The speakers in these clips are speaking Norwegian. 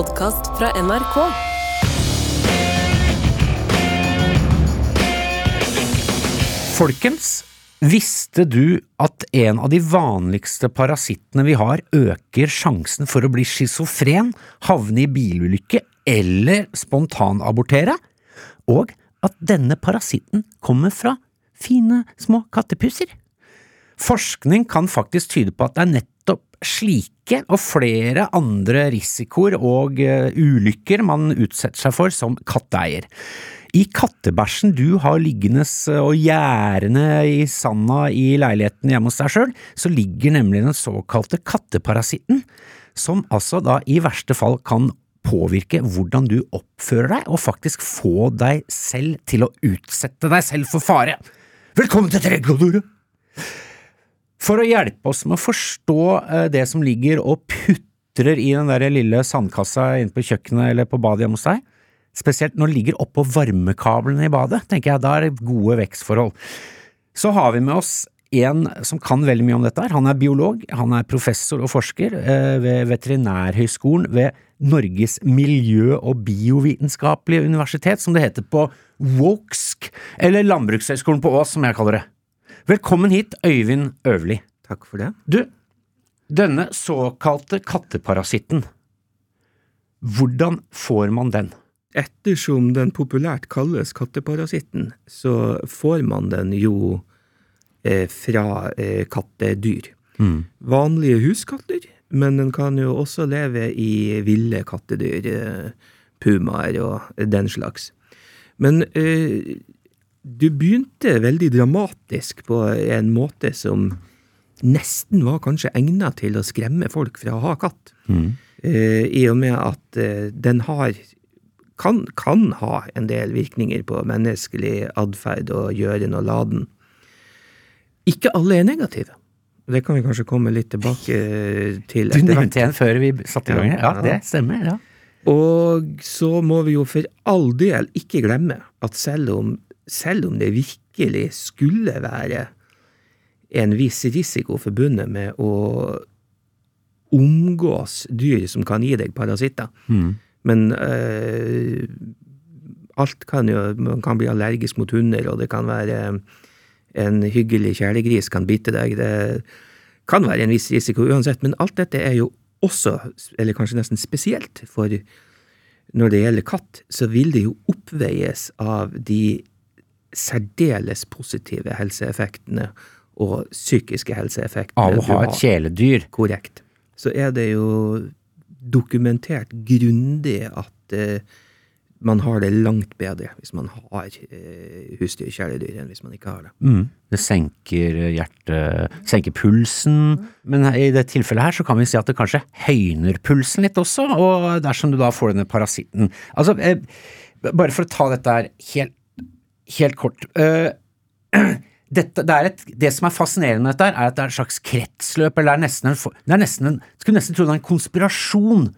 podkast fra NRK. Folkens, visste du at en av de vanligste parasittene vi har, øker sjansen for å bli schizofren, havne i bilulykke eller spontanabortere? Og at denne parasitten kommer fra fine, små kattepusser? Forskning kan faktisk tyde på at det er nettopp slike og flere andre risikoer og eh, ulykker man utsetter seg for som katteeier. I kattebæsjen du har liggende og gjærende i sanda i leiligheten hjemme hos deg sjøl, så ligger nemlig den såkalte katteparasitten, som altså da i verste fall kan påvirke hvordan du oppfører deg, og faktisk få deg selv til å utsette deg selv for fare. Velkommen til Treglodoret! For å hjelpe oss med å forstå eh, det som ligger og putrer i den der lille sandkassa inne på kjøkkenet eller på badet hjemme hos deg, spesielt når det ligger oppå varmekablene i badet, tenker jeg da er det gode vekstforhold. Så har vi med oss en som kan veldig mye om dette. Han er biolog, han er professor og forsker eh, ved Veterinærhøgskolen ved Norges miljø- og biovitenskapelige universitet, som det heter på WOKSK, eller Landbrukshøgskolen på Ås, som jeg kaller det. Velkommen hit, Øyvind Øverli. Takk for det. Du, denne såkalte katteparasitten, hvordan får man den? Ettersom den populært kalles katteparasitten, så får man den jo eh, fra eh, kattedyr. Vanlige huskatter, men den kan jo også leve i ville kattedyr, eh, pumaer og den slags. Men eh, du begynte veldig dramatisk på en måte som nesten var kanskje egnet til å skremme folk fra å ha katt. Eh, I og med at eh, den har kan, kan ha en del virkninger på menneskelig atferd og gjøren og laden. Ikke alle er negative. Det kan vi kanskje komme litt tilbake til Du etter hvert. nevnte en før vi satte i gang. Ja, Ja. det stemmer. ja. Og så må vi jo for all del ikke glemme at selv om, selv om det virkelig skulle være en viss risiko forbundet med å omgås dyr som kan gi deg parasitter, men øh, alt kan jo Man kan bli allergisk mot hunder, og det kan være en hyggelig kjælegris kan bite deg. Det kan være en viss risiko uansett, men alt dette er jo også, eller kanskje nesten spesielt, for når det gjelder katt, så vil det jo oppveies av de særdeles positive helseeffektene og psykiske helseeffektene. Av å ha et kjæledyr. Korrekt. Så er det jo dokumentert grundig at eh, man har det langt bedre hvis man har eh, husdyrkjæledyr enn hvis man ikke har det. Mm. Det senker hjertet, senker pulsen, men i det tilfellet her så kan vi si at det kanskje høyner pulsen litt også, og dersom du da får denne parasitten. Altså, eh, bare for å ta dette her helt, helt kort. eh, dette, det, et, det som er fascinerende med dette, er at det er et slags kretsløp, eller det er nesten en, det er nesten en Skulle nesten tro det er en konspirasjon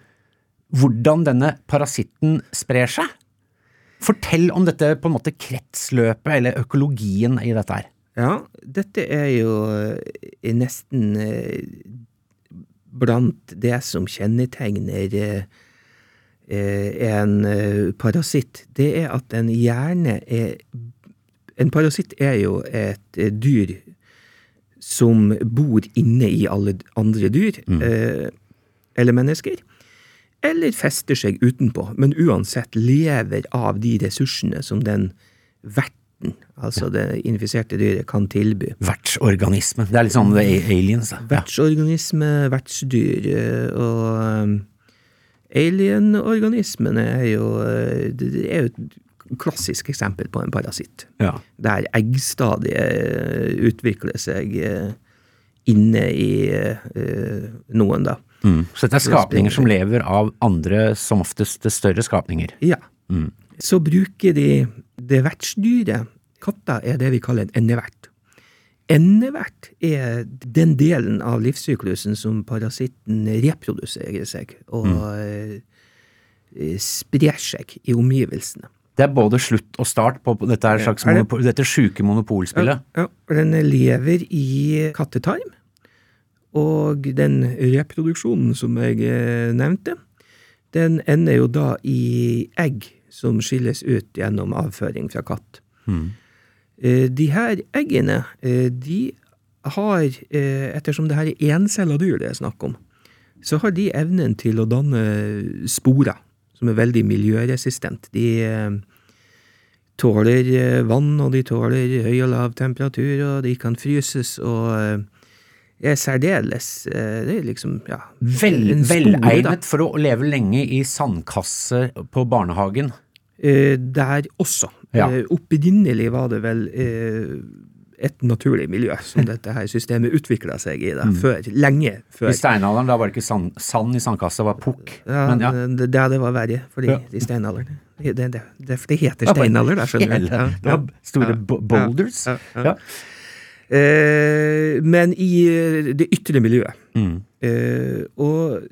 hvordan denne parasitten sprer seg. Fortell om dette på en måte kretsløpet, eller økologien i dette her. Ja, dette er jo eh, nesten eh, blant det som kjennetegner en eh, parasitt. Det er at en hjerne er En parasitt er jo et eh, dyr som bor inne i alle andre dyr, mm. eller mennesker, eller fester seg utenpå, men uansett lever av de ressursene som den verten, altså det infiserte dyret, kan tilby. Vertsorganisme. Det er litt sånn The Aliens. da. Vertsorganisme, vertsdyr, eh, og alienorganismene er jo eh, Det det er jo et klassisk eksempel på en parasitt. Ja. Der eggstadiet eh, utvikler seg eh, inne i noen, da. Mm. Så dette er skapninger som lever av andre, som oftest større skapninger. Ja. Så bruker de det vertsdyret. Katta er det vi kaller en endevert. Endevert er den delen av livssyklusen som parasitten reproduserer seg og mm. sprer seg i omgivelsene. Det er både slutt og start på dette, slags det- monopol, dette sjuke monopolspillet. Ja, ja, den lever i kattetarm. Og den reproduksjonen som jeg eh, nevnte, den ender jo da i egg som skilles ut gjennom avføring fra katt. Eh, De her eggene, eh, de har, eh, ettersom det her er encella dyr det er snakk om, så har de evnen til å danne sporer, som er veldig miljøresistent. De eh, tåler eh, vann, og de tåler høy og lav temperatur, og de kan fryses, og eh, er særdeles eh, Det er liksom, ja Vel, en spore, da. velegnet for å leve lenge i sandkasse på barnehagen. Eh, der også. Ja. Eh, opprinnelig var det vel eh, et naturlig miljø som dette her systemet utvikla seg i, da, før, lenge før. I steinalderen da var det ikke sand, sand i sandkassa, det var pukk. Ja, Men ja. Det, det, var verre, fordi Ja. i steinalderen det, det, det, heter steinalder, da, skjønner du. Ja, Det var store boulders. Eh, men i eh, det ytre miljøet. Mm. Eh, og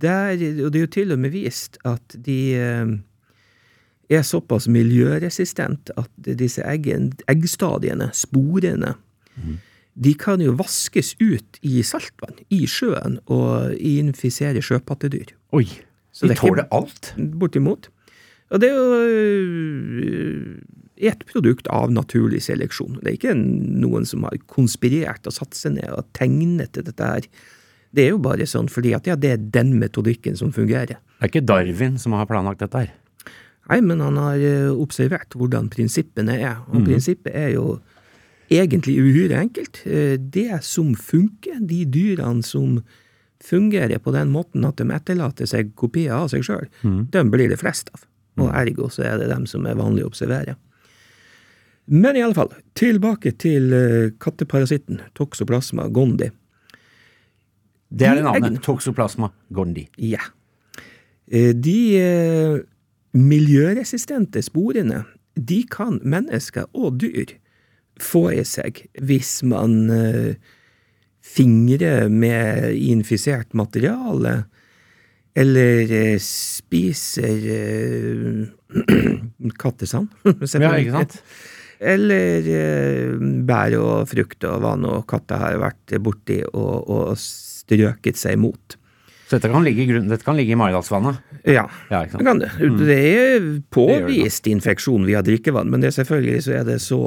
der, og det er jo til og med vist at de er såpass miljøresistent at disse eggen, eggstadiene, sporene, de kan jo vaskes ut i saltvann, i sjøen, og infisere sjøpattedyr. Oi, Så de er tåler alt. Bortimot. Og det er jo øh, et produkt av naturlig seleksjon. Det er ikke noen som har konspirert og satt seg ned og tegnet til dette her. Det er jo bare sånn fordi at ja, det er den metodikken som fungerer. Det er ikke Darwin som har planlagt dette her. Nei, men han har øh, observert hvordan prinsippene er, og prinsippet er jo egentlig uhyre enkelt. Eh, Det som funker, de dyrene som fungerer på den måten at de etterlater seg kopier av seg sjøl, dem blir det flest av. Og ergo så er det dem som er vanlig å observere. Men i alle fall, tilbake til eh, katteparasitten toxoplasma gondi. Det er det De navnet. Toxoplasma gondi. Ja. Eh, De eh, miljøresistente sporene, de kan mennesker og dyr få i seg hvis man eh, fingrer med infisert materiale, eller eh, spiser eh, kattesand, Ja, ikke sant? Eller bær og frukt og hva nå katta har vært borti og, og strøket seg mot. Så dette kan ligge i, grunn, dette kan ligge i Maridalsvannet. Ja, Ja, det kan det. Det er påvist infeksjon via drikkevann, men det selvfølgelig så er det så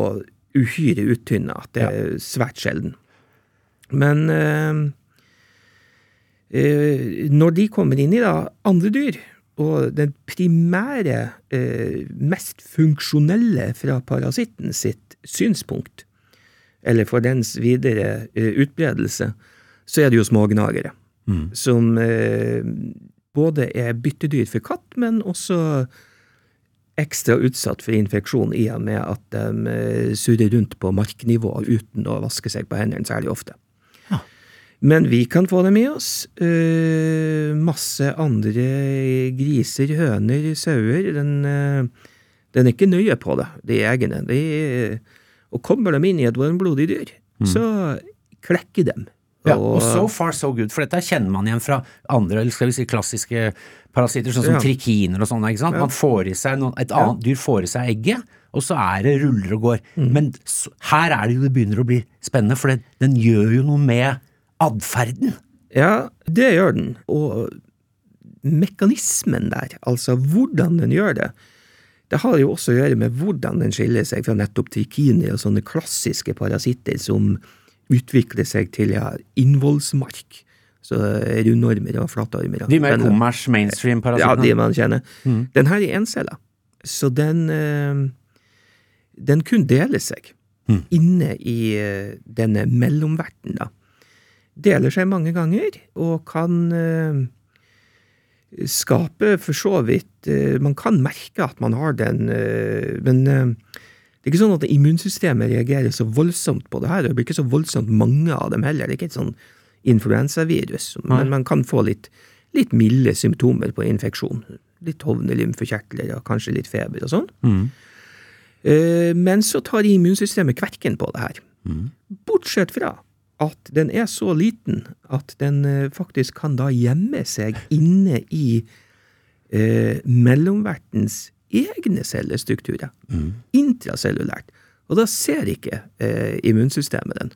uhyre uttynna at det er svært sjelden. Men øh, øh, når de kommer inn i da andre dyr, og den primære, eh, mest funksjonelle fra parasitten sitt synspunkt, eller for dens videre eh, utbredelse, så er det jo smågnagere. Som eh, både er byttedyr for katt, men også ekstra utsatt for infeksjon i og med at de eh, surrer rundt på marknivå uten å vaske seg på hendene særlig ofte. Ja. Men vi kan få dem i oss. Eh, masse andre griser, høner, sauer. Den, eh, den er ikke nøye på det, de eggene. De, og kommer de inn i et varmblodig dyr, så klekker dem. Ja, og so far so good, for dette kjenner man igjen fra andre, eller skal vi si klassiske parasitter, sånn som Ja. trikiner og sånn, ikke sant? Man får i seg noen, et annet dyr får i seg egget, og så er det ruller og går. Men så, her er det jo det begynner å bli spennende, for det, den gjør jo noe med atferden. Ja, det gjør den. Og mekanismen der, altså hvordan den gjør det, det har jo også å gjøre med hvordan den skiller seg fra nettopp trikiner og sånne klassiske parasitter som utvikler seg til ja, innvollsmark. Så rundormer og flatormer. De mer kommers mainstream Ja, de man kjenner. Den her er encella, så den eh, Den kun deler seg inne i eh, denne mellomverten, da. Deler seg mange ganger, og kan eh, skape for så vidt eh, Man kan merke at man har den, eh, men eh, det er ikke sånn at immunsystemet reagerer så voldsomt på det her. Det blir ikke så voldsomt mange av dem heller. Det er ikke et sånn influensavirus, men man kan få litt, litt milde symptomer på infeksjon. Litt hovne lymfekjertler og kanskje litt feber og sånn. Mm. Men så tar immunsystemet kverken på det her. Bortsett fra at den er så liten at den eh, faktisk kan da gjemme seg inne i eh, mellomvertens egne cellestrukturer. Intracellulært. Og da ser ikke eh, immunsystemet den.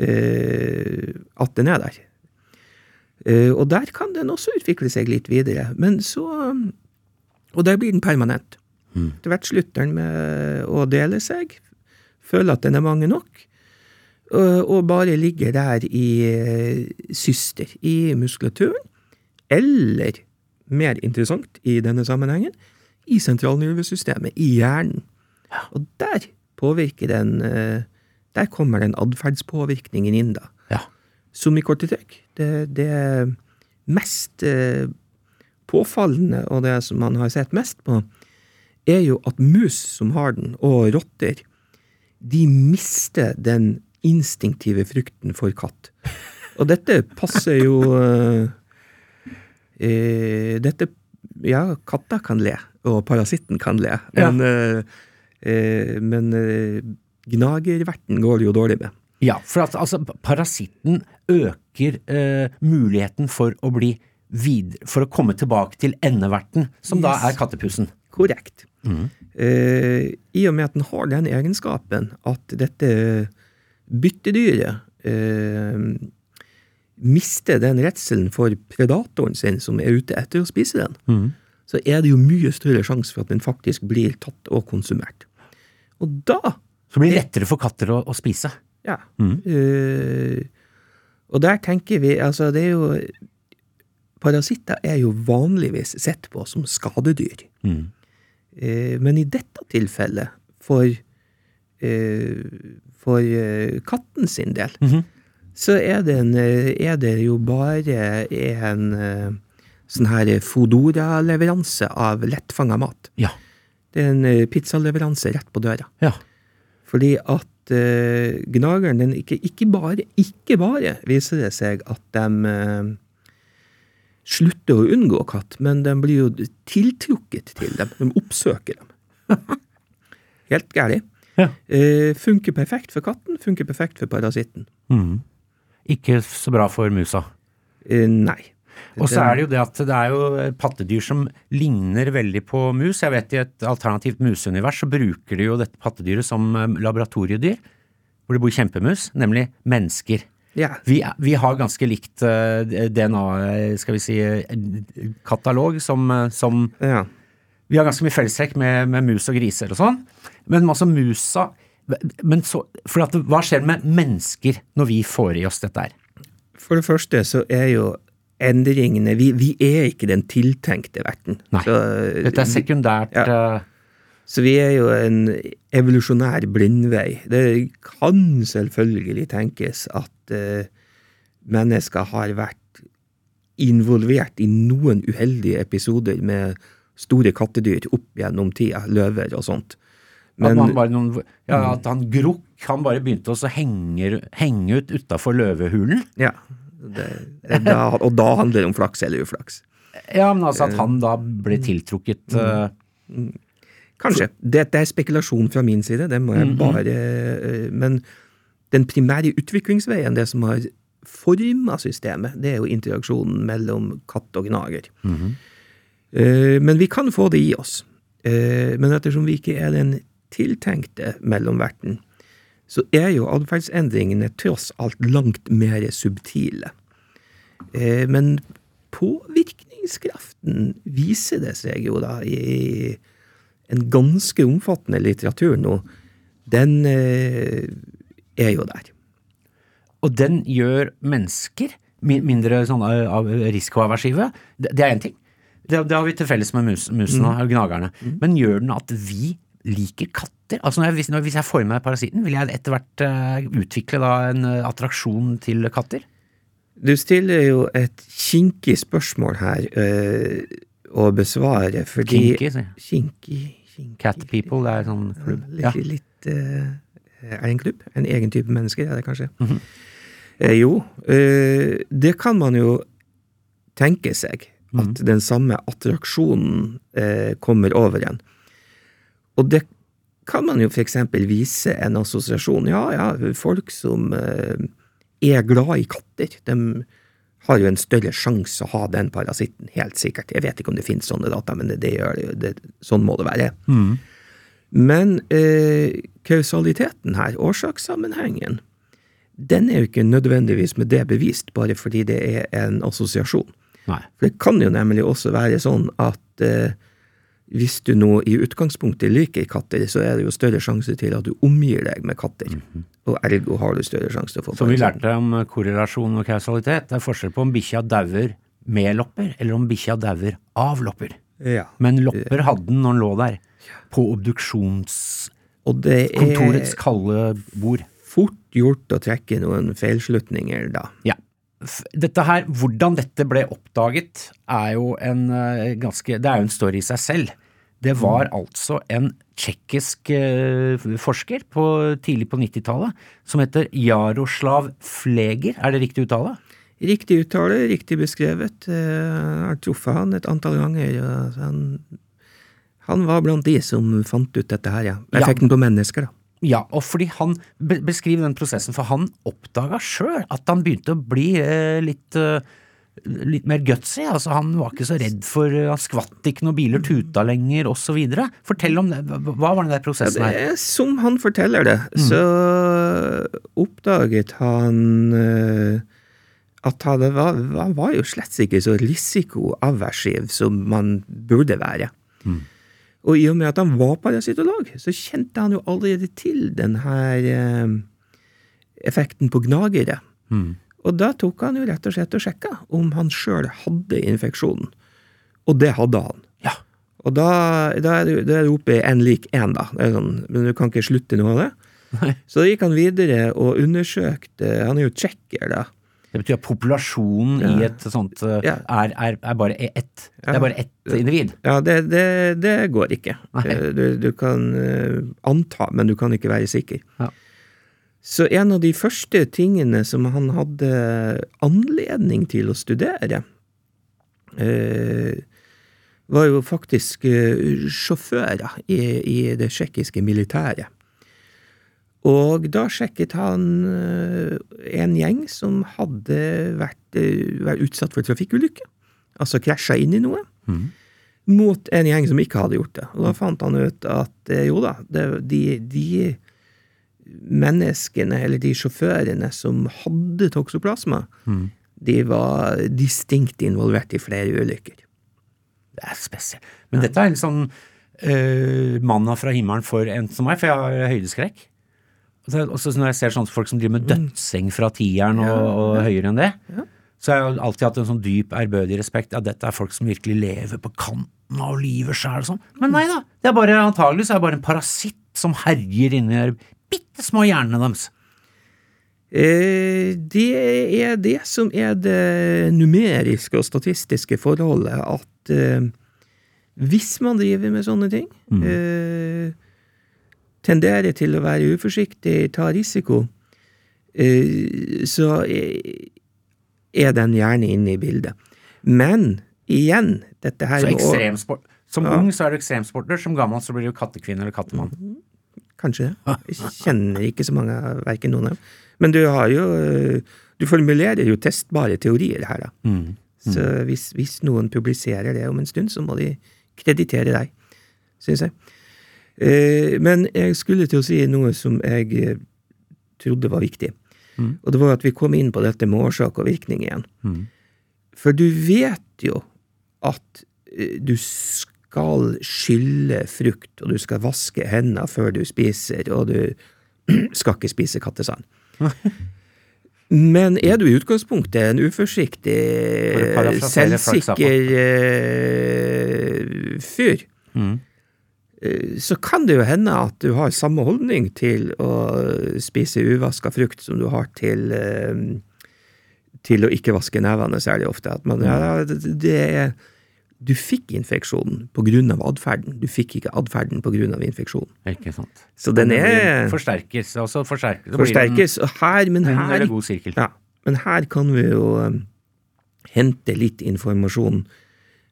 Eh, at den er der. Eh, og der kan den også utvikle seg litt videre. Men så Og der blir den permanent. Etter hvert slutter den med å dele seg, føler at den er mange nok, og, og bare ligger der i eh, syster, i muskulaturen, eller, mer interessant i denne sammenhengen, i sentralnervesystemet, i hjernen. Og der påvirker den eh, Der kommer den atferdspåvirkningen inn, da. Ja. Som i korte trekk. Det, det mest eh, påfallende, og det som man har sett mest på, er jo at mus som har den, og rotter, de mister den instinktive frykten for katt. Og dette passer jo eh, eh, Dette Ja, katter kan le, og parasitten kan le, men, ja. eh, men eh, gnagerverten går det jo dårlig med. Ja, for at altså, parasitten øker eh, muligheten for å bli videre, for å komme tilbake til endeverten, som da er kattepussen. Korrekt. Eh, I og med at den har den egenskapen at dette byttedyret eh, mister den redselen for predatoren sin som er ute etter å spise den, så er det jo mye større sjanse for at den faktisk blir tatt og konsumert. Og da Så det blir lettere for katter å, å spise. Ja. Eh, og der tenker vi Altså, det er jo Parasitter er jo vanligvis sett på som skadedyr. Eh, men i dette tilfellet, for, uh, for katten sin del, så er det, en, er det jo bare en sånn her Fodora-leveranse av lettfanga mat. Ja. Det er en eh, pizzaleveranse rett på døra. Ja. Fordi at uh, gnageren den ikke, ikke, bare, ikke bare viser det seg at de uh, slutter å unngå katt, men de blir jo tiltrukket til dem. De oppsøker dem. Helt gærlig. Ja. Uh, funker perfekt for katten, funker perfekt for parasitten. Ikke så bra for musa. Eh, nei. Og så er det jo det at det er jo pattedyr som ligner veldig på mus. Jeg vet i et alternativt museunivers så bruker de jo dette pattedyret som eh, laboratoriedyr, hvor det bor kjempemus, nemlig mennesker. Ja. Vi, vi har ganske likt eh, DNA, skal vi si, katalog som, eh, som ja. Vi har ganske mye fellestrekk med, med mus og griser og sånn, men altså musa men så, for at, Hva skjer med mennesker når vi får i oss dette her? For det første så er jo endringene Vi, vi er ikke den tiltenkte verten. Nei. Så, Dette er sekundært Ja. eh, Så vi er jo en evolusjonær blindvei. Det kan selvfølgelig tenkes at uh, mennesker har vært involvert i noen uheldige episoder med store kattedyr opp gjennom tida, løver og sånt. at, Men man bare noen, ja, at han Grokk han bare begynte å henge, henge ut utafor løvehulen. ja, det, da, og da handler det om flaks eller uflaks. Ja, men altså at han da ble tiltrukket eh, Kanskje. Dette er spekulasjon fra min side, det må jeg bare eh, Men den primære utviklingsveien, det som har forma systemet, det er jo interaksjonen mellom katt og gnager. Eh, Men vi kan få det i oss. Men ettersom vi ikke er den tiltenkte mellomverten, så er jo atferdsendringene tross alt langt mer subtile. Eh, Men påvirkningskraften viser det seg jo da i en ganske omfattende litteratur nå. Den eh, er jo der. Og den gjør mennesker mindre sånn eh, risikoaversive. Det, det er én ting. Det, det har vi til felles med mus, musene og gnagerne. Men gjør den at vi liker katter? Altså når jeg, når, hvis jeg får i meg parasitten, vil jeg etter hvert eh, utvikle da en eh, attraksjon til katter? Du stiller jo et kinkig spørsmål her eh, å besvare, fordi Kinky, sier jeg. Kinky, kinky Cat people, det er sånn klubb. Litt, Ja. litt Er det en klubb? En egen type mennesker, er det kanskje? Mhm. eh, jo, eh, det kan man jo tenke seg. Mhm. At den samme attraksjonen eh, kommer over en. Og det kan man jo for eksempel vise en assosiasjon. Ja, ja, folk som eh, er glad i katter, de har jo en større sjanse å ha den parasitten, helt sikkert. Jeg vet ikke om det finnes sånne data, men det, gjør det. Det, sånn må det være. Men eh, kausaliteten her, årsakssammenhengen, den er jo ikke nødvendigvis med det bevist, bare fordi det er en assosiasjon. Nei. For det kan jo nemlig også være sånn at eh, hvis du nå i utgangspunktet liker katter, så er det jo større sjanse til at du omgir deg med katter. Og ergo har du større sjanse til å få Som vi lærte om korrelasjon og kausalitet, det er forskjell på om bikkja dauer med lopper, eller om bikkja dauer av lopper. Ja. Men lopper hadde den når den lå der, på obduksjonskontorets kalde bord. fort gjort å trekke noen feilslutninger da. Ja. Dette her, hvordan dette ble oppdaget, er jo en eh, ganske Det er jo en story i seg selv. Det var altså en tsjekkisk eh, forsker på, tidlig på 90-tallet som heter Jaroslav Fleger. Er det riktig uttale? Riktig uttale, riktig beskrevet. Eh, Jeg har truffet han et antall ganger. og Han, han var blant de som fant ut dette her, ja. Ja. Effekten på mennesker, da. Ja, og fordi han be beskriver den prosessen, for han oppdaga sjøl at han begynte å bli eh, litt eh, Litt mer gutsy. altså Han var ikke så redd for eh, Han skvatt ikke når biler tuta lenger, osv. Fortell om det. Hva var den der Ja, prosessen det her? er som han forteller det, så oppdaget han eh, at han var, var jo slett ikke så risikoaversiv som man burde være. Og i og med at han var parasitolog, så kjente han jo allerede til den her eh, effekten på gnagere. Mm. Og da tok han jo rett og slett og sjekka om han sjøl hadde infeksjonen. Og det hadde han. Ja. Og da, da er du- da er du oppe i én lik én, da. Det sånn, men du kan ikke slutte noe av det. Nei. Så da gikk han videre og undersøkte Han er jo tsjekker, da. Det betyr at populasjonen i et sånt eh, Ja. er, er, er bare ett. Det er bare ett individ. Ja, det, det, det går ikke. Eh, Du, du kan eh, anta, men du kan ikke være sikker. Ja. Så en av de første tingene som han hadde anledning til å studere, eh, var jo faktisk eh, sjåfører i, i det tsjekkiske militæret. Og da sjekket han eh, en gjeng som hadde vært, vært utsatt for trafikkulykke, altså krasja inn i noe mot en gjeng som ikke hadde gjort det. Og da fant han ut at jo da, det, de, de menneskene, eller de sjåførene som hadde toksoplasma, de var distinkt involvert i flere ulykker. Det er spesielt. Men dette er liksom uh, manna fra himmelen for en som meg, for jeg har høydeskrekk. Og så- Også når jeg ser sånne folk som driver med dødseng fra tieren og, og høyere enn det, så har jeg alltid hatt en sånn dyp ærbødig respekt. Ja, dette er folk som virkelig lever på kanten av livet sjøl og sånn. Men nei da, det er bare antagelig så er det bare en parasitt som herjer inni bitte små hjernene deres. Eh, det er det som er det numeriske og statistiske forholdet, at eh, hvis man driver med sånne ting, eh, tenderer til å være uforsiktig, ta risiko, så er, den gjerne inne i bildet. Men igjen, dette her Så ekstremsport. Som Ja. ung så er du ekstremsporter, som gammel så blir du kattekvinne eller kattemann. Kanskje det. Jeg kjenner ikke så mange, verken noen av dem. Men du har jo øh, Du formulerer jo testbare teorier her, da. Mm. Så hvis, hvis noen publiserer det om en stund, så må de kreditere deg, syns jeg. Eh, Men jeg skulle til å si noe som jeg eh, trodde var viktig. Mm. Og det var at vi kom inn på dette med årsak og virkning igjen. Mm. For du vet jo at eh, du skal skylle frukt, og du skal vaske hendene før du spiser, og du skal ikke spise kattesand. Men er du i utgangspunktet en uforsiktig, selvsikker eh, fyr, Mm. eh, så kan det jo hende at du har samme holdning til å spise uvaska frukt som du har til eh, til å ikke vaske nevene særlig ofte. At man, ja, det, det er Du fikk infeksjonen av atferden. Du fikk ikke atferden av infeksjonen. Ikke sant. Så den er Forsterkes, altså forsterkes. forsterkes. Og her, men En her, ja, men her kan vi jo um, hente litt informasjon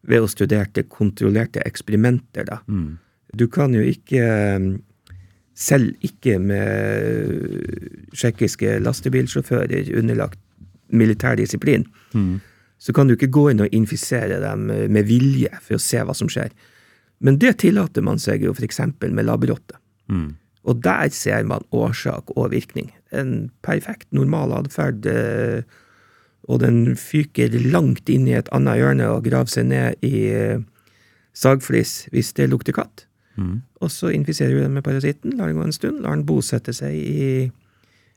ved å studere kontrollerte eksperimenter, da. Mm. Du kan jo ikke um, selv ikke med tsjekkiske lastebilsjåfører underlagt militær disiplin, Mm. Så kan du ikke gå inn og infisere dem med vilje for å se hva som skjer. Men det tillater man seg jo eksempel med labberotte. Mm. Og der ser man årsak og virkning. en perfekt normal atferd, eh, og den fyker langt inn i et annet hjørne og graver seg ned i eh, sagflis hvis det lukter katt. Mm. Og så infiserer du den med parasitten, lar den gå en stund, lar den bosette seg i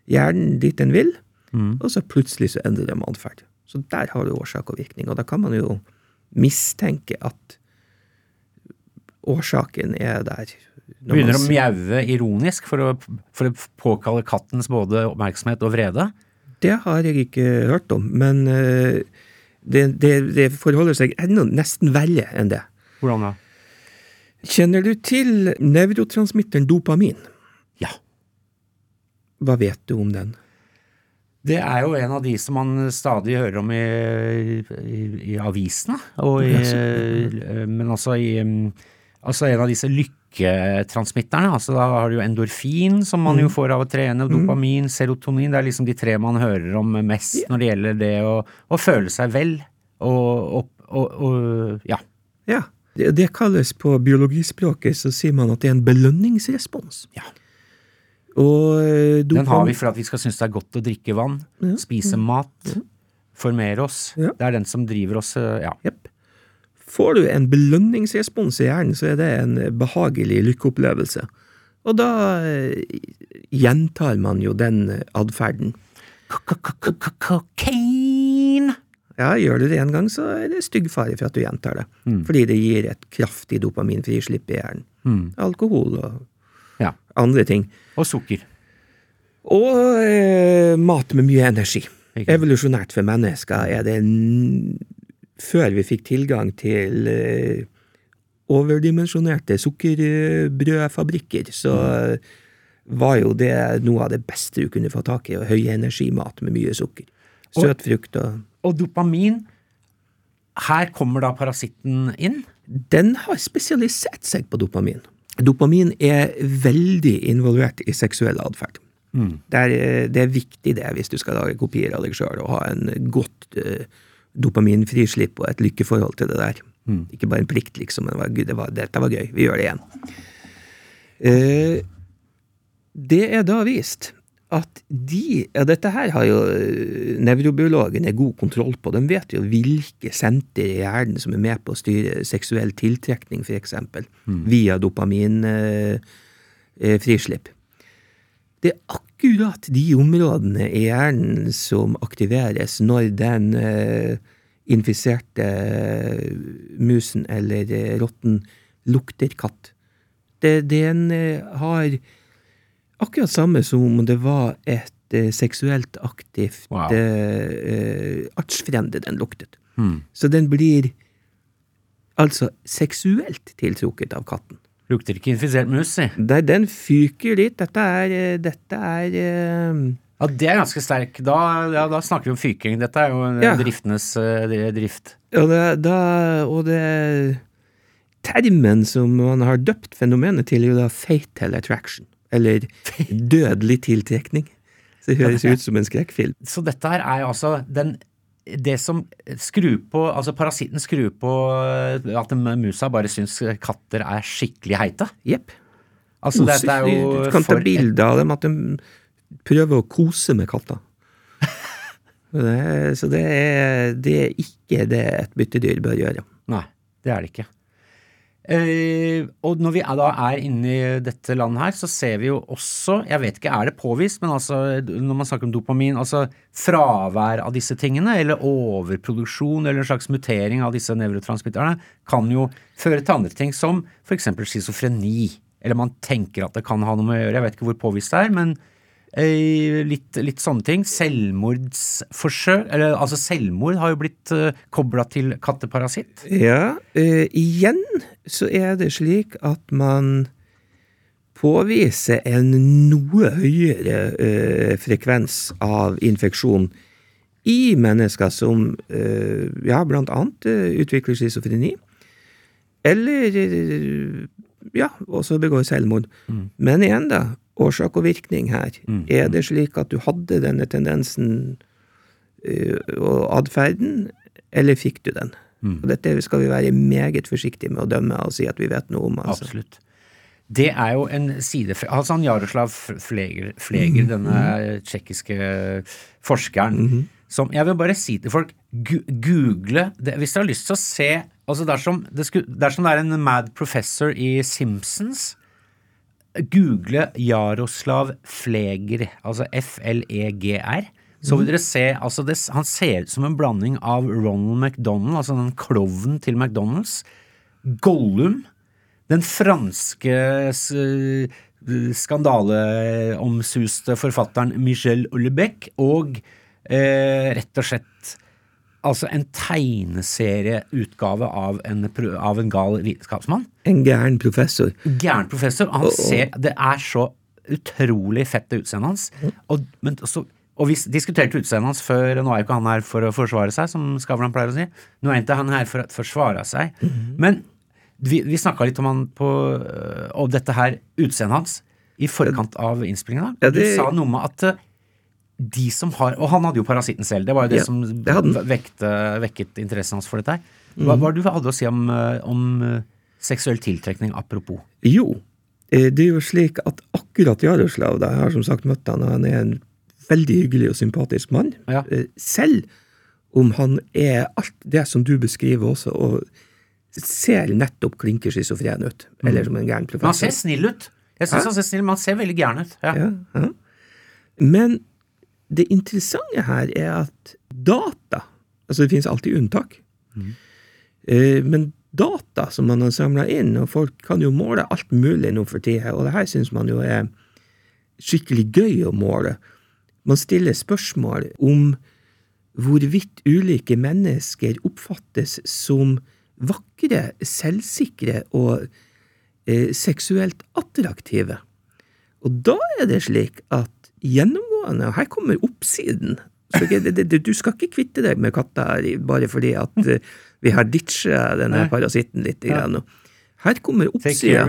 hjernen dit den vil, Mm. og så plutselig så endrer de atferd. Så der har du årsak og virkning, og da kan man jo mistenke at årsaken er der. Begynner å mjaue ironisk for å, for å påkalle kattens både oppmerksomhet og vrede. Det har jeg ikke hørt om, men eh, det, det, det forholder seg enda nesten verre enn det. Hvordan da? Kjenner du til nevrotransmitteren dopamin? Ja. Hva vet du om den? Det er jo en av de som man stadig hører om i, i, i avisene, og i, men også i mm, Altså en av disse lykketransmitterne. altså Da har du jo endorfin, som man jo får av å trene, og dopamin, serotonin. Det er liksom de tre man hører om mest når det gjelder det å, å føle seg vel. Og, og, og, og ja. Ja, det, det kalles på biologispråket, så sier man at det er en belønningsrespons. Ja. Og eh, Den har vi for at vi skal synes det er godt å drikke vann, Ja. spise mat, formere oss. Det er den som driver oss, eh, ja. Yep. Får du en belønningsrespons i hjernen, så er det en behagelig lykkeopplevelse. Og da eh, gjentar man jo den atferden. Kokain! Ja, gjør du det en gang, så er det stygg fare for at du gjentar det. Fordi det gir et kraftig dopaminfrislipp i hjernen. Mm. Alkohol og. Andre ting. Og sukker. Og eh, mat med mye energi. Ikke? Evolusjonært for mennesker er det en... Før vi fikk tilgang til eh, overdimensjonerte sukkerbrødfabrikker, så mm. var jo det noe av det beste du kunne få tak i, og høyenergimat med mye sukker. Søt frukt og Og dopamin, her kommer da parasitten inn. Den har spesialisert seg på dopamin. Dopamin er veldig involvert i seksuell atferd. Det, er, det er viktig det hvis du skal lage kopier av deg sjøl, og ha en godt uh, dopaminfrislipp og et lykkeforhold til det der. Ikke bare en plikt, liksom, men det det var, dette var gøy, vi gjør det igjen. Uh, det er da vist at de ja, Dette her har jo eh, nevrobiologene god kontroll på. De vet jo hvilke senter i hjernen som er med på å styre seksuell tiltrekning, f.eks., via dopaminfrislipp. Eh, frislipp. det er akkurat de områdene i hjernen som aktiveres når den eh, infiserte eh, musen eller eh, rotten lukter katt. Det, den eh, har akkurat samme som om det var et eh, seksuelt aktivt Wow. eh, eh, artsfrende den luktet. Hmm. Så den blir altså seksuelt tiltrukket av katten. Lukter ikke infisert mus, si. Den fyker litt. Dette er eh, Dette er eh, Ja, det er ganske sterk. Da, ja, da snakker vi om fyking. Dette er jo Ja. driftenes eh, drift. Og det, da, og det Termen som man har døpt fenomenet til, er jo da fatal attraction. Eller dødelig tiltrekning. Så det høres ut som en skrekkfilm. Så dette her er altså den det som skrur på Altså parasitten skrur på at musa bare syns katter er skikkelig heite. Jepp. Altså dette er jo Du kan ta bilde av dem, at de prøver å kose med katter. Er- så det er, det er ikke det et byttedyr bør gjøre. Nei, det er det ikke. Eh, og når vi da er inne i dette landet her, så ser vi jo også, jeg vet ikke, er det påvist, men altså når man snakker om dopamin, altså fravær av disse tingene, eller overproduksjon eller en slags mutering av disse nevrotransmitterne, kan jo føre til andre ting, som eksempel schizofreni. Eller man tenker at det kan ha noe med å gjøre, jeg vet ikke hvor påvist det er, men litt, litt sånne ting. Selvmordsforsøk, eller altså selvmord har jo blitt uh, kobla til katteparasitt. Ja, Uh, igjen så er det slik at man påviser en noe høyere uh, frekvens av infeksjon i mennesker som uh, ja, blant annet eh, utvikler schizofreni, eller eh, ja, også begår selvmord. Men igjen, da, årsak og virkning her. Er det slik at du hadde denne tendensen uh, og atferden, eller fikk du den? Og dette skal vi være meget forsiktige med å dømme og si at vi vet noe om. altså. Absolutt. Det er jo en side Altså han Jaroslav Fleger, Fleger denne tsjekkiske forskeren, som Jeg vil bare si til folk, gu, google det hvis dere har lyst til å se Altså dersom det, skulle, dersom det er en mad professor i Simpsons Google Jaroslav Fleger, altså F-L-E-G-R. Så vil dere se altså det, Han ser ut som en blanding av Ronald McDonald, altså den klovnen til McDonald's, Gollum, den franske skandaleomsuste forfatteren Michel Ullebeck, og eh, rett og slett altså en tegneserieutgave av en, av en gal vitenskapsmann. En gæren professor. Gæren professor. og Han ser, det er så utrolig fett det utseendet hans. Og, men, så, og vi diskuterte utseendet hans før, nå er jo ikke han her for å forsvare seg, som Skavlan pleier å si. Nå er ikke han her for å forsvare seg. Men vi, vi snakka litt om han på Og dette her utseendet hans i forkant av innspillinga. Ja, det- Du sa noe med at øh, de som har Og han hadde jo parasitten selv, det var jo det Ja, som det vekte, vekket interessen hans for dette her. Hva hva var det du hadde å si om, øh, om øh, seksuell tiltrekning, apropos? Jo, eh, det er jo slik at akkurat Jaroslav, jeg har som sagt møtt han, og han er en veldig hyggelig og sympatisk mann. Ja. Eh, Selv om han er alt det som du beskriver også, og ser nettopp klinker schizofren ut, eller som en gæren professor. han ser snill ut. Jeg synes han ser snill, men han ser veldig gæren ut. Ja, ja. Men det interessante her er at data Altså, det finnes alltid unntak. Eh, Men data som man har samla inn, og folk kan jo måle alt mulig nå for tida, og det her syns man jo er skikkelig gøy å måle. Man stiller spørsmål om hvorvidt ulike mennesker oppfattes som vakre, selvsikre og eh, seksuelt attraktive. Og da er det slik at gjennomgående, her kommer oppsiden så det, det, Du skal ikke kvitte deg med katta her bare fordi at eh, vi har ditcha denne parasitten litt. Grann. Her kommer oppsida.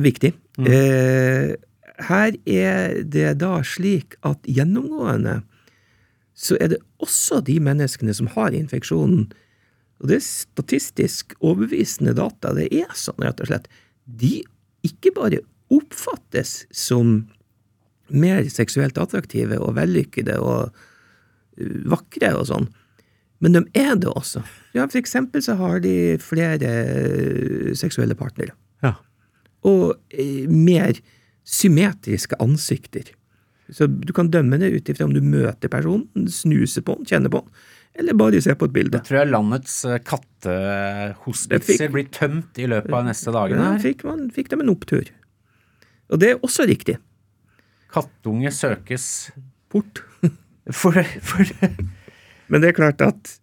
Viktig. Mm. Eh, her er det da slik at gjennomgående så er det også de menneskene som har infeksjonen, og det er statistisk overbevisende data, det er sånn rett og slett, de ikke bare oppfattes som mer seksuelt attraktive og vellykkede og uh, vakre og sånn, men de er det også. Ja, for eksempel så har de flere uh, seksuelle partnere Ja. og eh, mer symmetriske ansikter. Så du kan dømme det ut ifra om du møter personen, snuser på den, kjenner på den, eller bare ser på et bilde. Jeg tror jeg landets eh, kattehospitser blir tømt i løpet av neste dagene. Ja, fikk, man, fikk de en opptur. Og det er også riktig. Kattunge søkes Bort. for, for Men det er klart at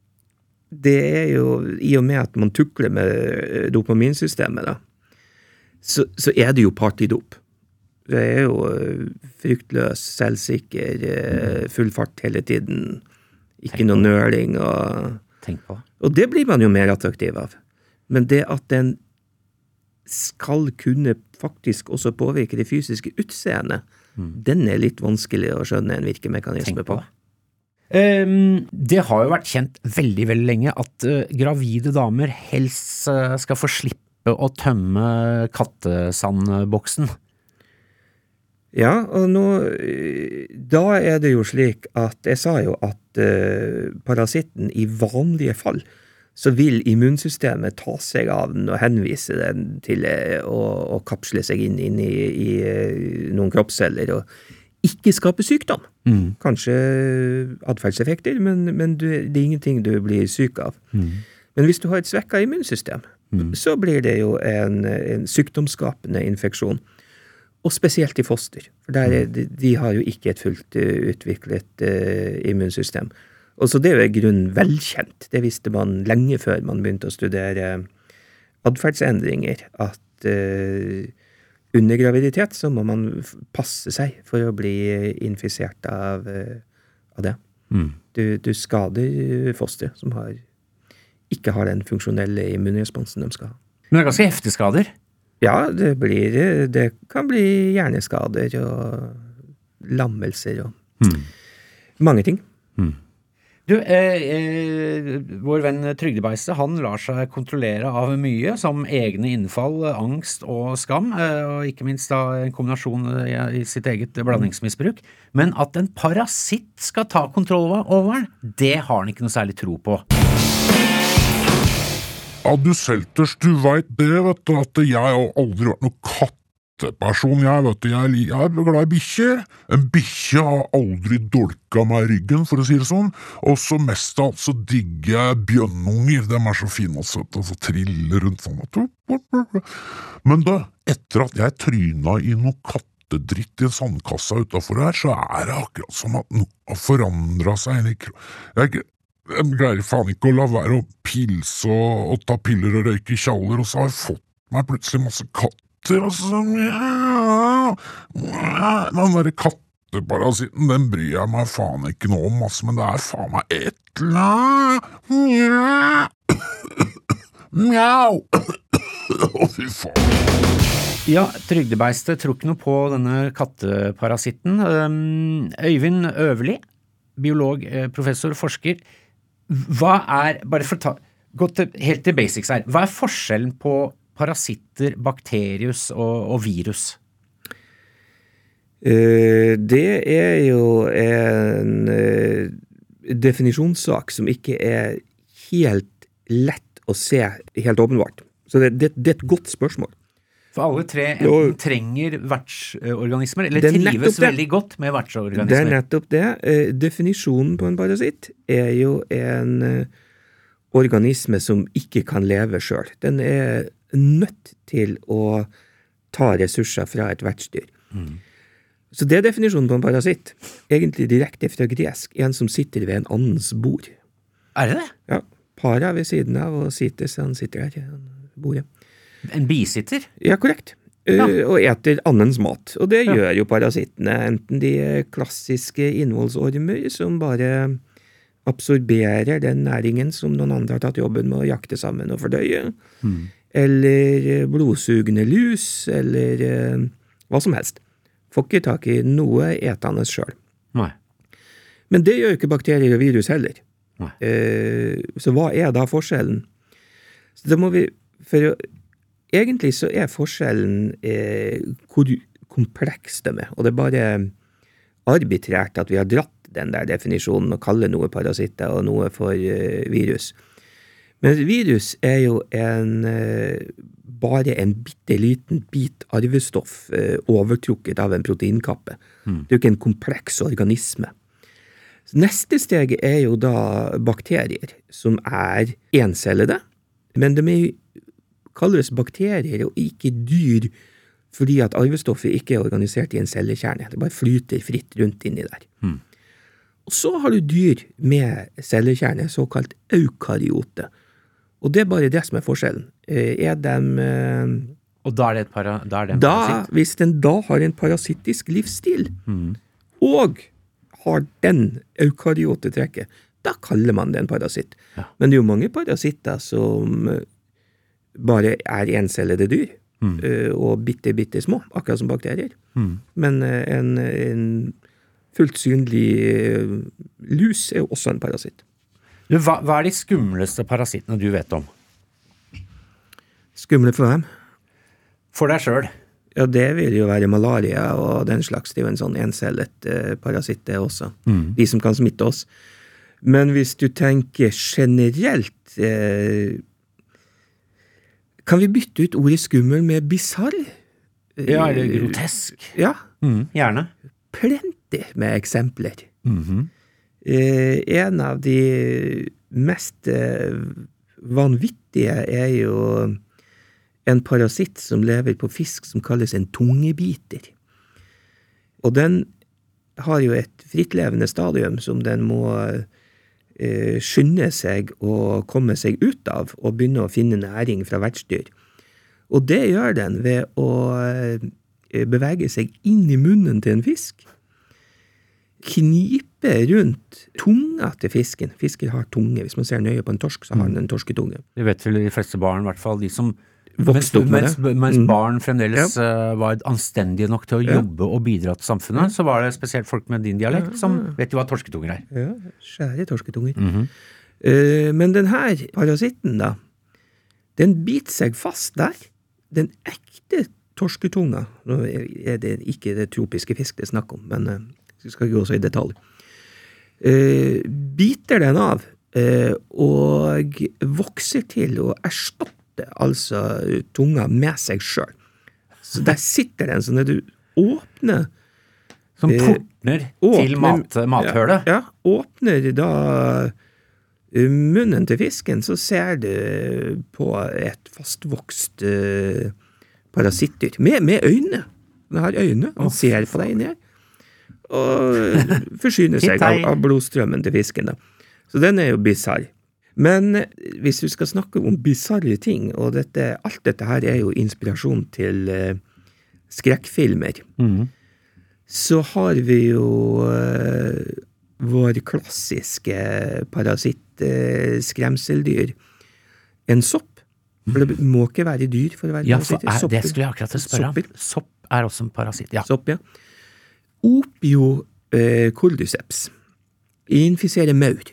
det er jo, i og med at man tukler med eh, dopaminsystemet, da, så, så er det jo partydop. Det er jo eh, fryktløs, selvsikker, eh, full fart hele tiden. Ikke noe nøling og Tenk på. Og det blir man jo mer attraktiv av. Men det at den skal kunne faktisk også påvirke det fysiske utseendet, den er litt vanskelig å skjønne en virkemekanisme Tenk på på. det. Ehm, det har jo vært kjent veldig veldig lenge at eh, gravide damer helst eh, skal få slippe å tømme kattesandboksen. Ja, og nå Da er det jo slik at Jeg sa jo at øh, parasitten i vanlige fall så vil immunsystemet ta seg av den og henvise den til øh, å, å kapsle seg inn, inn i, i øh, noen kroppsceller og ikke skape sykdom. Kanskje atferdseffekter, men, men du, det er ingenting du blir syk av. Men hvis du har et svekka immunsystem, så blir det jo en, en sykdomsskapende infeksjon. Og spesielt i foster, for er, de, de har jo ikke et fullt eh, utviklet uh, immunsystem. Og så det er jo i grunnen velkjent, det visste man lenge før man begynte å studere atferdsendringer, at uh, under graviditet så må man passe seg for å bli infisert av, eh, av det. Du, du skader fosteret som har, ikke har den funksjonelle immunresponsen de skal ha. Men det er ganske heftige skader. Ja, det blir Det kan bli hjerneskader og lammelser og mange ting. Du, eh, eh, vår venn Trygdebeistet han lar seg kontrollere av mye, som egne innfall, angst og skam, eh, og ikke minst da en kombinasjon i, i sitt eget blandingsmisbruk. Men at en parasitt skal ta kontroll over den, det har han ikke noe særlig tro på. Ja, du Selters, du veit det, vet du, at jeg har aldri vært noe katteperson, jeg, vet du. Jeg, jeg er glad i bikkjer. En bikkje har aldri dolka meg i ryggen, for å si det sånn. Og så mest av alt så digger jeg bjønnunger. de er så fine og søte, og så triller rundt sånn. Men da, etter at jeg tryna i noe kattedritt i sandkassa utafor her, så er det akkurat som at noe har forandra seg Jeg. Jeg greier faen ikke å la være å pilse og, og ta piller og røyke kjaller, og så har jeg fått meg plutselig masse katter, og så mjau. Den derre katteparasitten, den bryr jeg meg faen ikke noe om, ass, men det er faen meg et eller annet Mjau! Å, fy faen. Ja, Trygdebeistet tror ikke noe på denne katteparasitten. Um, Øyvind Øverli, biolog, eh, professor, forsker. Hva er, bare for å gå til, helt til basics her, hva er forskjellen på parasitter, bakterius og, og virus? Eh, det er jo en eh, definisjonssak som ikke er helt lett å se helt åpenbart. Så det, det, det er et godt spørsmål. For alle tre enten trenger vertsorganismer, eller er trives veldig godt med vertsorganismer. Det er nettopp det. Eh, Definisjonen på en parasitt er jo en organisme som ikke kan leve sjøl. Den er nødt til å ta ressurser fra et vertsdyr. Så det er definisjonen på en parasitt. Egentlig direkte fra gresk. En som sitter ved en annens bord. Er det det? Ja, Para ved siden av, og sites, han sitter ved bordet. En bisitter? Ja, korrekt. Ja. Og eter annens mat. Og det Ja. gjør jo parasittene, enten de er klassiske innholdsormer som bare absorberer den næringen som noen andre har tatt jobben med å jakte sammen og fordøye, eller eh, blodsugende lus, eller eh, hva som helst. Får ikke tak i noe etende sjøl. Men det gjør ikke bakterier og virus heller. Eh, så hva er da forskjellen? Så da må vi For egentlig så er forskjellen eh, hvor kompleks de er, og det er bare arbitrært at vi har dratt den der definisjonen og kaller noe parasitter og noe for eh, virus. Men virus er jo en eh, bare en bitte liten bit arvestoff eh, overtrukket av en proteinkappe. Det er jo ikke en kompleks organisme. Så Neste steget er jo da bakterier, som er encellede, men de er, kalles bakterier og ikke dyr fordi at arvestoffet ikke er organisert i en cellekjerne. Det bare flyter fritt rundt inni der. Og så har du dyr med cellekjerne, såkalt eukaryote. Og det er bare det som er forskjellen. Eh, Er de eh, Og da er det, et para, da er det en da, parasitt? hvis den da har en parasittisk livsstil, og har den eukaryotetrekket, da kaller man det en parasitt. Ja. Men det er jo mange parasitter som eh, bare er encellede dyr, Mm. og bitte, bitte små, akkurat som bakterier. Men eh, en, en fullt synlig lus er jo også en parasitt. Du, hva, hva er de skumleste parasittene du vet om? Skumle for hvem? For deg sjøl. Ja, det vil jo være malaria og den slags. Det er jo en sånn encellet eh, parasitt, det også. De som kan smitte oss. Men hvis du tenker generelt eh, Kan vi bytte ut ordet skummel med bisarr? Ja, eller grotesk. Ja. Mm, gjerne. Plenty med eksempler. eh, en av de mest eh, vanvittige er jo en parasitt som lever på fisk som kalles en tungebiter. Og den har jo et frittlevende stadium som den må eh, skynde seg å komme seg ut av og begynne å finne næring fra vertsdyr. Og det gjør den ved å eh, bevege seg inn i munnen til en fisk. Knipe rundt tunga til fisken. Fisker har tunge. Hvis man ser nøye på en torsk, så har den en torsketunge. Det vet vel de fleste barn, i hvert fall de som vokste opp med mens, det. mens Mm. barn fremdeles eh, var anstendige nok til å Ja. jobbe og bidra til samfunnet, så var det spesielt folk med din dialekt som vet jo hva torsketunger er. Ja, skjære torsketunger. Mm -hmm. uh, men den her parasitten, da, den biter seg fast der. Den ekte torsketunga Nå er det ikke det tropiske fisk det er snakk om, men eh, skal ikke gå så i detalj. Eh, biter den av eh, og vokser til å erstatte altså tunga med seg sjøl. Så der sitter den, så når du åpner Som Eh, portner åpner- til mat, mathølet. Ja, ja, åpner da munnen til fisken, så ser du på et fastvokst parasittdyr. Med, med øyne. Den har øyne, han ser på deg ned. Og eh, forsyner seg av, av blodstrømmen til fisken. da. Så den er jo bisarr. Men eh, hvis du skal snakke om bisarre ting, og dette, alt dette her er jo inspirasjon til uh, skrekkfilmer, mm. så har vi jo uh, vår klassiske parasitt-skremseldyr. en sopp. For det må ikke være dyr for å være Ja, parasitter. er, det skulle jeg akkurat spørre om. Sopp er også en parasitt. Ja. Sopp, ja. Opio eh, cordyceps infiserer maur.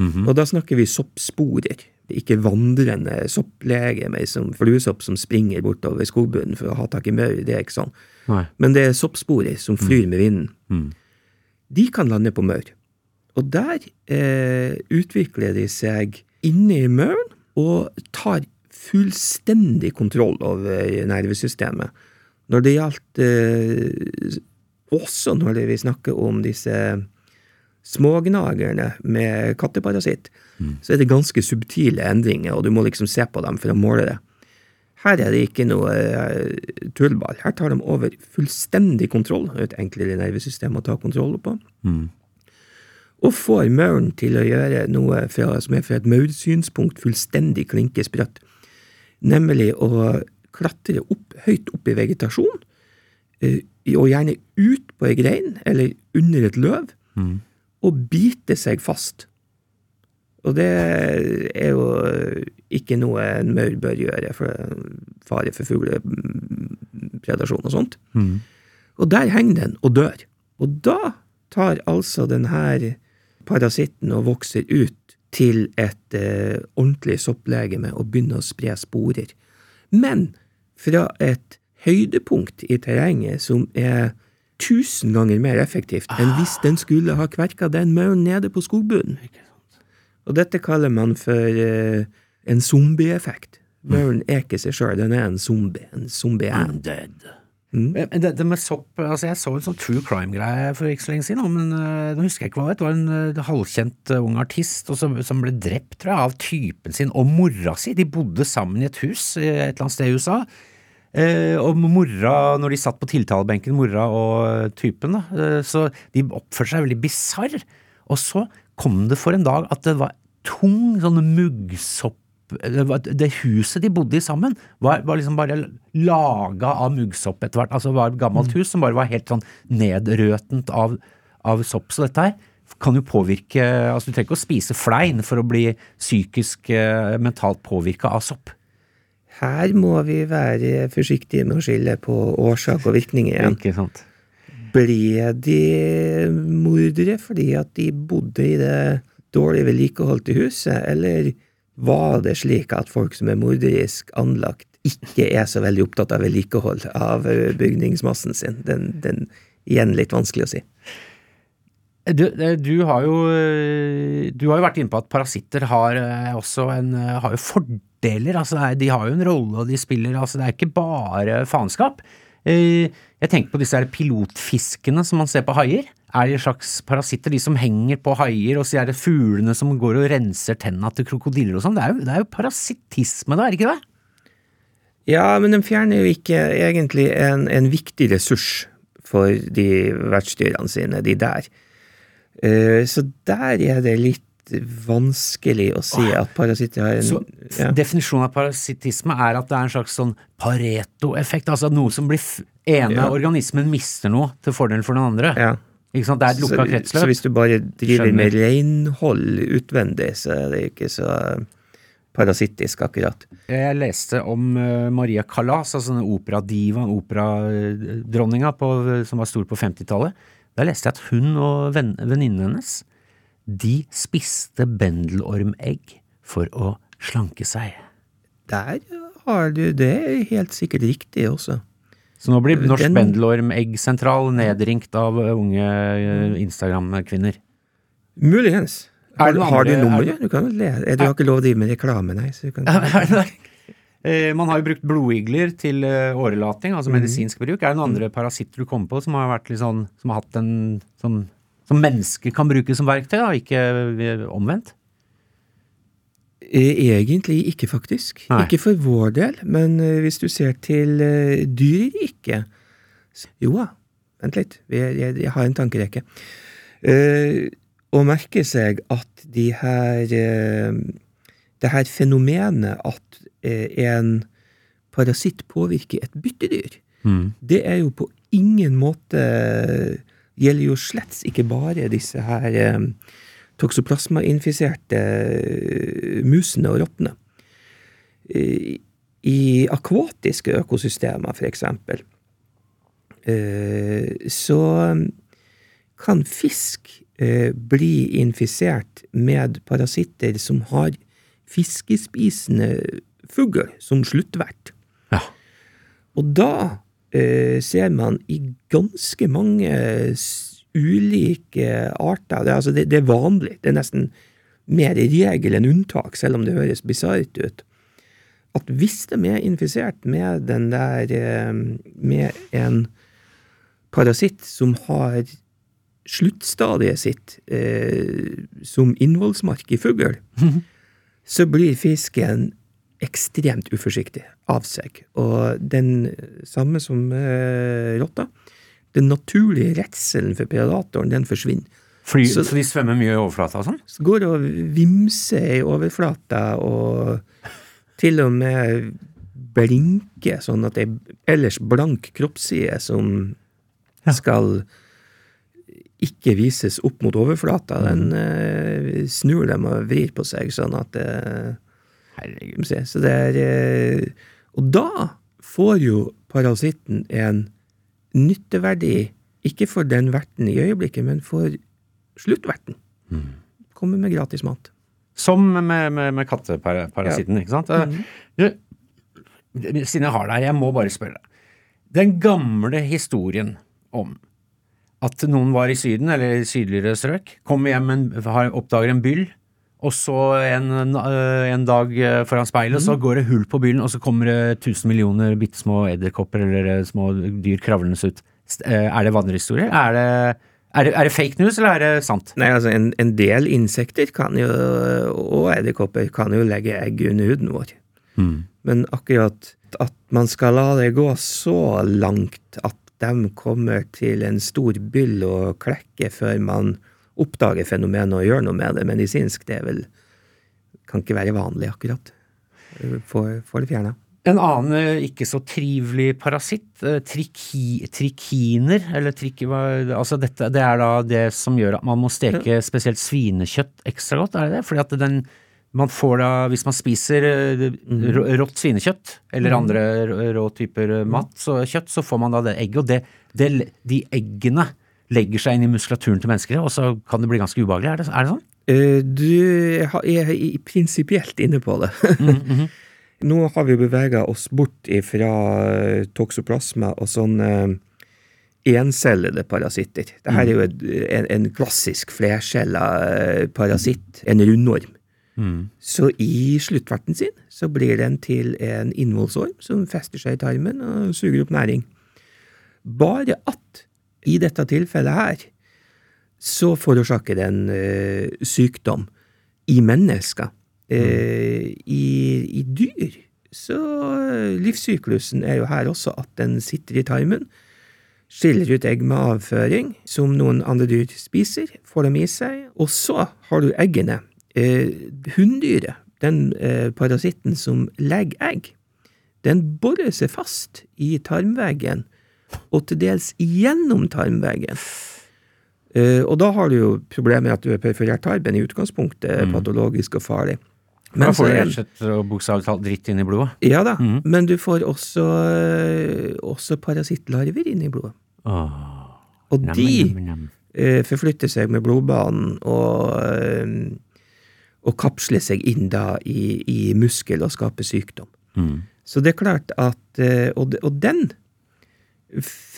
Mhm. Og da snakker vi soppsporer. Ikke vandrende sopplegemer som fluesopp som springer bortover skogbunnen for å ha tak i maur. Det er ikke sånn. Nei. Men det er soppsporer som flyr med vinden. Mm. De kan lande på maur. Og der eh, utvikler de seg inne i mauren og tar fullstendig kontroll over nervesystemet. Når det gjaldt eh, Også når vi snakker om disse smågnagerne med katteparasitt, så er det ganske subtile endringer, og du må liksom se på dem for å måle det. Her er det ikke noe eh, tullball. Her tar de over fullstendig kontroll. Et enklere nervesystem å ta kontroll på. Mm. Og får mauren til å gjøre noe fra, som er fra et maursynspunkt fullstendig klinke sprøtt. Nemlig å klatre opp, høyt opp i vegetasjon, eh, og gjerne ut på ei grein eller under et løv, Mm. og bite seg fast. Og det er jo ikke noe en maur bør gjøre, for er fare for fuglepredasjon og sånt. Mm. Og der henger den og dør. Og da tar altså den her parasitten og vokser ut til et eh, ordentlig sopplegeme og begynner å spre sporer. Men fra et høydepunkt i terrenget som er tusen ganger mer effektivt enn hvis den skulle ha kverka den mauren nede på skogbunnen. Og dette kaller man for uh, en zombieeffekt. Mauren er ikke seg sjøl, den er en zombie. En zombie I'm dead. Mm. Det, det med sopp altså Jeg så en sånn true crime-greie for ikke så lenge siden, men uh, nå husker jeg ikke hva det var. En uh, halvkjent uh, ung artist og som, som ble drept, tror jeg, av typen sin og mora si. De bodde sammen i et hus et eller annet sted i USA. Eh, og mora, når de satt på tiltalebenken, mora og typen, da, eh, så de oppførte seg veldig bisarr. Og så kom det for en dag at det var tung sånn muggsopp det, huset de bodde i sammen, var, var liksom bare laga av muggsopp etter hvert. Altså det var et gammelt hus som bare var helt sånn nedrøtent av, av sopp. Så dette her kan jo påvirke Altså du trenger ikke å spise flein for å bli psykisk, eh, mentalt påvirka av sopp. Her må vi være forsiktige med å skille på årsak og virkning igjen. Ikke sant? Ble de mordere fordi at de bodde i det dårlig vedlikeholdte huset, eller var det slik at folk som er morderisk anlagt, ikke er så veldig opptatt av vedlikehold av eh, bygningsmassen sin? Den, den igjen litt vanskelig å si. Du, du har jo eh, Du har jo vært inne på at parasitter har eh, også en eh, har jo fordeler. Altså de har jo en rolle, og de spiller Altså det er ikke bare faenskap. Jeg tenker på disse pilotfiskene som man ser på haier. Er de slags parasitter, de som henger på haier, og så er det fuglene som går og renser tenna til krokodiller og sånn. Det, det er jo parasittisme, da, er det ikke det? Ja, men de fjerner jo ikke egentlig en, en viktig ressurs for de vertsdyrene sine, de der. Eh, Så der er det litt vanskelig å si at parasitter har en Så ja. definisjonen av parasittisme er at det er en slags sånn pareto-effekt, altså noe som blir ene Ja. organismen mister noe til fordel for den andre. ja. Ikke sant? Det er et lukka kretsløp. så hvis du bare driver Skjønner. med renhold utvendig, så er det ikke så parasittisk, akkurat. Jeg leste om eh, Maria Callas, altså denne operadivaen, operadronninga på- som var stor på 50-tallet. Da leste jeg at hun og venn- venninnen hennes, de spiste bendelormegg for å slanke seg. Der har du Det helt sikkert riktig også. Så nå blir Norsk Den- Bendelormeggsentral nedringt av unge eh, Instagram-kvinner. Muligens. Har, har du er nummeret? Du kan Du har ikke lov å drive med reklame, nei. Så du kan... Eh, Man har jo brukt blodigler til eh, årelating, altså medisinsk bruk. Er det noen andre parasitter du kommer på som har vært litt sånn, som har hatt en sånn Som mennesker kan bruke som verktøy, da, ikke eh, omvendt? Egentlig ikke, faktisk. Nei. Ikke for vår del, men hvis du ser til dyr i s- Jo da, vent litt, jeg, har en tankerekke. Å merke seg at de her Det her fenomenet at en parasitt påvirker et byttedyr, det er jo på ingen måte Gjelder jo slett ikke bare disse her eh, toksoplasma-infiserte eh, musene og rottene. Eh, I akvatiske økosystemer, eksempel, eh, så kan fisk eh, bli infisert med parasitter som har fiskespisende fugl som sluttvert. Ja. Og da eh, ser man i ganske mange ulike arter det, altså det, det er vanlig, det er nesten mer regel enn unntak, selv om det høres bisart ut, at hvis de er infisert med den der eh, med en parasitt som har sluttstadiet sitt eh, som innholdsmark i fugl, så blir fisken ekstremt uforsiktig av seg. Og den samme som eh, rotta, den naturlige redselen for predatoren, den forsvinner. Fly, så, Så- de svømmer mye i overflata og sånn? Så går og vimser i overflata og til og med blinker sånn at ei ellers blank kroppsside som Ja. skal ikke vises opp mot overflata, den eh, snur dem og vrir på seg sånn at eh, Herregud. Så det er eh, Og da får jo parasitten en nytteverdi, ikke for den verten i øyeblikket, men for sluttverten. Kommer med gratis mat. Som med, med, med katteparasitten, ikke sant? Eh, Du, siden jeg har deg jeg må bare spørre deg. Den gamle historien om at noen var i Syden, eller i sydligere strøk, kommer hjem, en, har, oppdager en byll, og så en, øh, en dag øh, foran speilet, så går det hull på byllen, og så kommer det tusen millioner bitte små edderkopper eller øh, små dyr kravlende ut. Er det vandrehistorie? Er det, er, det, er det fake news, eller er det sant? Nei, altså en, en del insekter kan jo, og edderkopper kan jo legge egg under huden vår. Men akkurat at man skal la det gå så langt at de kommer til en stor byll og klekker før man oppdager fenomenet og gjør noe med det medisinsk, det er vel kan ikke være vanlig, akkurat. Få få det fjerna. En annen eh, ikke så trivelig parasitt, eh, triki, trikiner, eller triki, altså dette, det er da det som gjør at man må steke spesielt svinekjøtt ekstra godt, er det det? Fordi at den, man får da, hvis man spiser eh, rått svinekjøtt, eller andre rå- typer eh, mat, så kjøtt, så får man da det egget, og det, det, de eggene legger seg inn i muskulaturen til mennesker, og så kan det bli ganske ubehagelig, er det, er det sånn? Eh, Du er i- prinsipielt inne på det. Nå har vi bevega oss bort ifra eh, toksoplasma og sånne encellede parasitter. Dette er jo en, en klassisk flercella eh, parasitt, en rundorm. Så i sluttverten sin så blir den til en innvollsorm som fester seg i tarmen og suger opp næring. Bare at i dette tilfellet her så forårsaker den uh, sykdom i mennesker. Uh, i, I dyr så eh, livssyklusen er jo her også at den sitter i tarmen, skiller ut egg med avføring, som noen andre dyr spiser, får dem i seg, og så har du eggene. Eh, Hunndyret, den eh, parasitten som legger egg, den borer seg fast i tarmveggen, og til dels gjennom tarmveggen. Uh, og da har du jo problemet med at du er perforert tarmen, i utgangspunktet patologisk og farlig. Men da får du rett og slett uh, bokstavelig talt dritt inn i blodet. Ja da, mm. men du får også, øh, også parasittlarver inn i blodet. Oh. Og nam, de nem, nem. Uh, forflytter seg med blodbanen og, uh, og kapsler seg inn da i, i muskel og skaper sykdom. Mm. Så det er klart at Og, og den,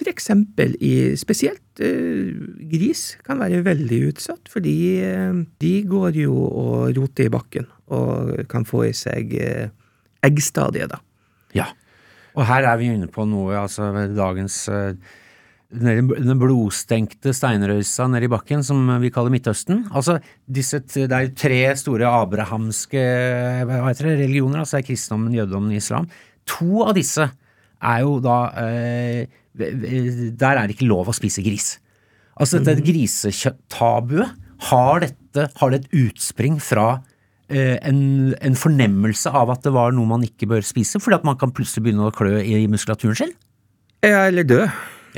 eksempel i spesielt eh, gris, kan være veldig utsatt, fordi eh, de går jo og roter i bakken og kan få i seg eh, eggstadiet, da. Ja. Og her er vi inne på noe, altså ved dagens eh, Den blodstengte steinrøysa nede i bakken, som vi kaller Midtøsten. Altså, disse, det er jo tre store abrahamske det, religioner, altså kristendommen, jødedommen, islam. To av disse er jo da eh, Der er det ikke lov å spise gris. Altså dette grisekjøtt-tabuet, har, dette, har det et utspring fra eh, en, en fornemmelse av at det var noe man ikke bør spise, fordi at man kan plutselig begynne å klø i muskulaturen sin? Ja, eller dø.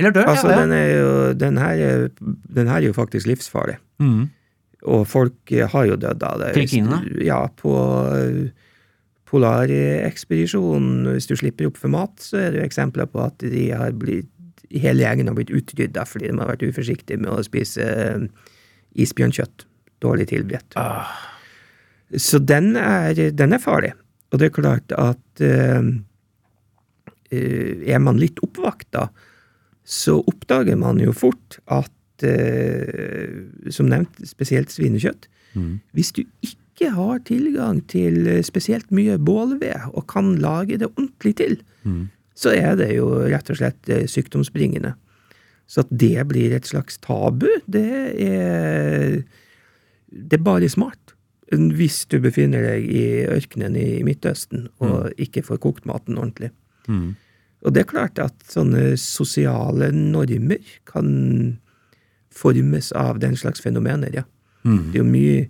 Eller dø? Altså, ja, den, er jo, den, her, er- den her er jo faktisk livsfarlig. Mm. Og folk har jo dødd av det. Filippinene? Ja, på polarekspedisjonen, hvis du slipper opp for mat, så er det jo eksempler på at de har blitt, hele gjengen har blitt utrydda fordi de har vært uforsiktige med å spise eh, isbjørnkjøtt. Dårlig tilberedt. Ah. Så den er, den er farlig. Og det er klart at eh, er man litt oppvakta, så oppdager man jo fort at uh, Som nevnt, spesielt svinekjøtt. Mm. Hvis du ikke har tilgang til eh, spesielt mye bålved og kan lage det ordentlig til, Mm. så er det jo rett og slett eh, sykdomsbringende. Så at det blir et slags tabu, det er Det er bare smart. Hvis du befinner deg i ørkenen i Midtøsten og ikke får kokt maten ordentlig. Mm. Og det er klart at sånne sosiale normer kan formes av den slags fenomener, ja. Mm. Det er jo mye,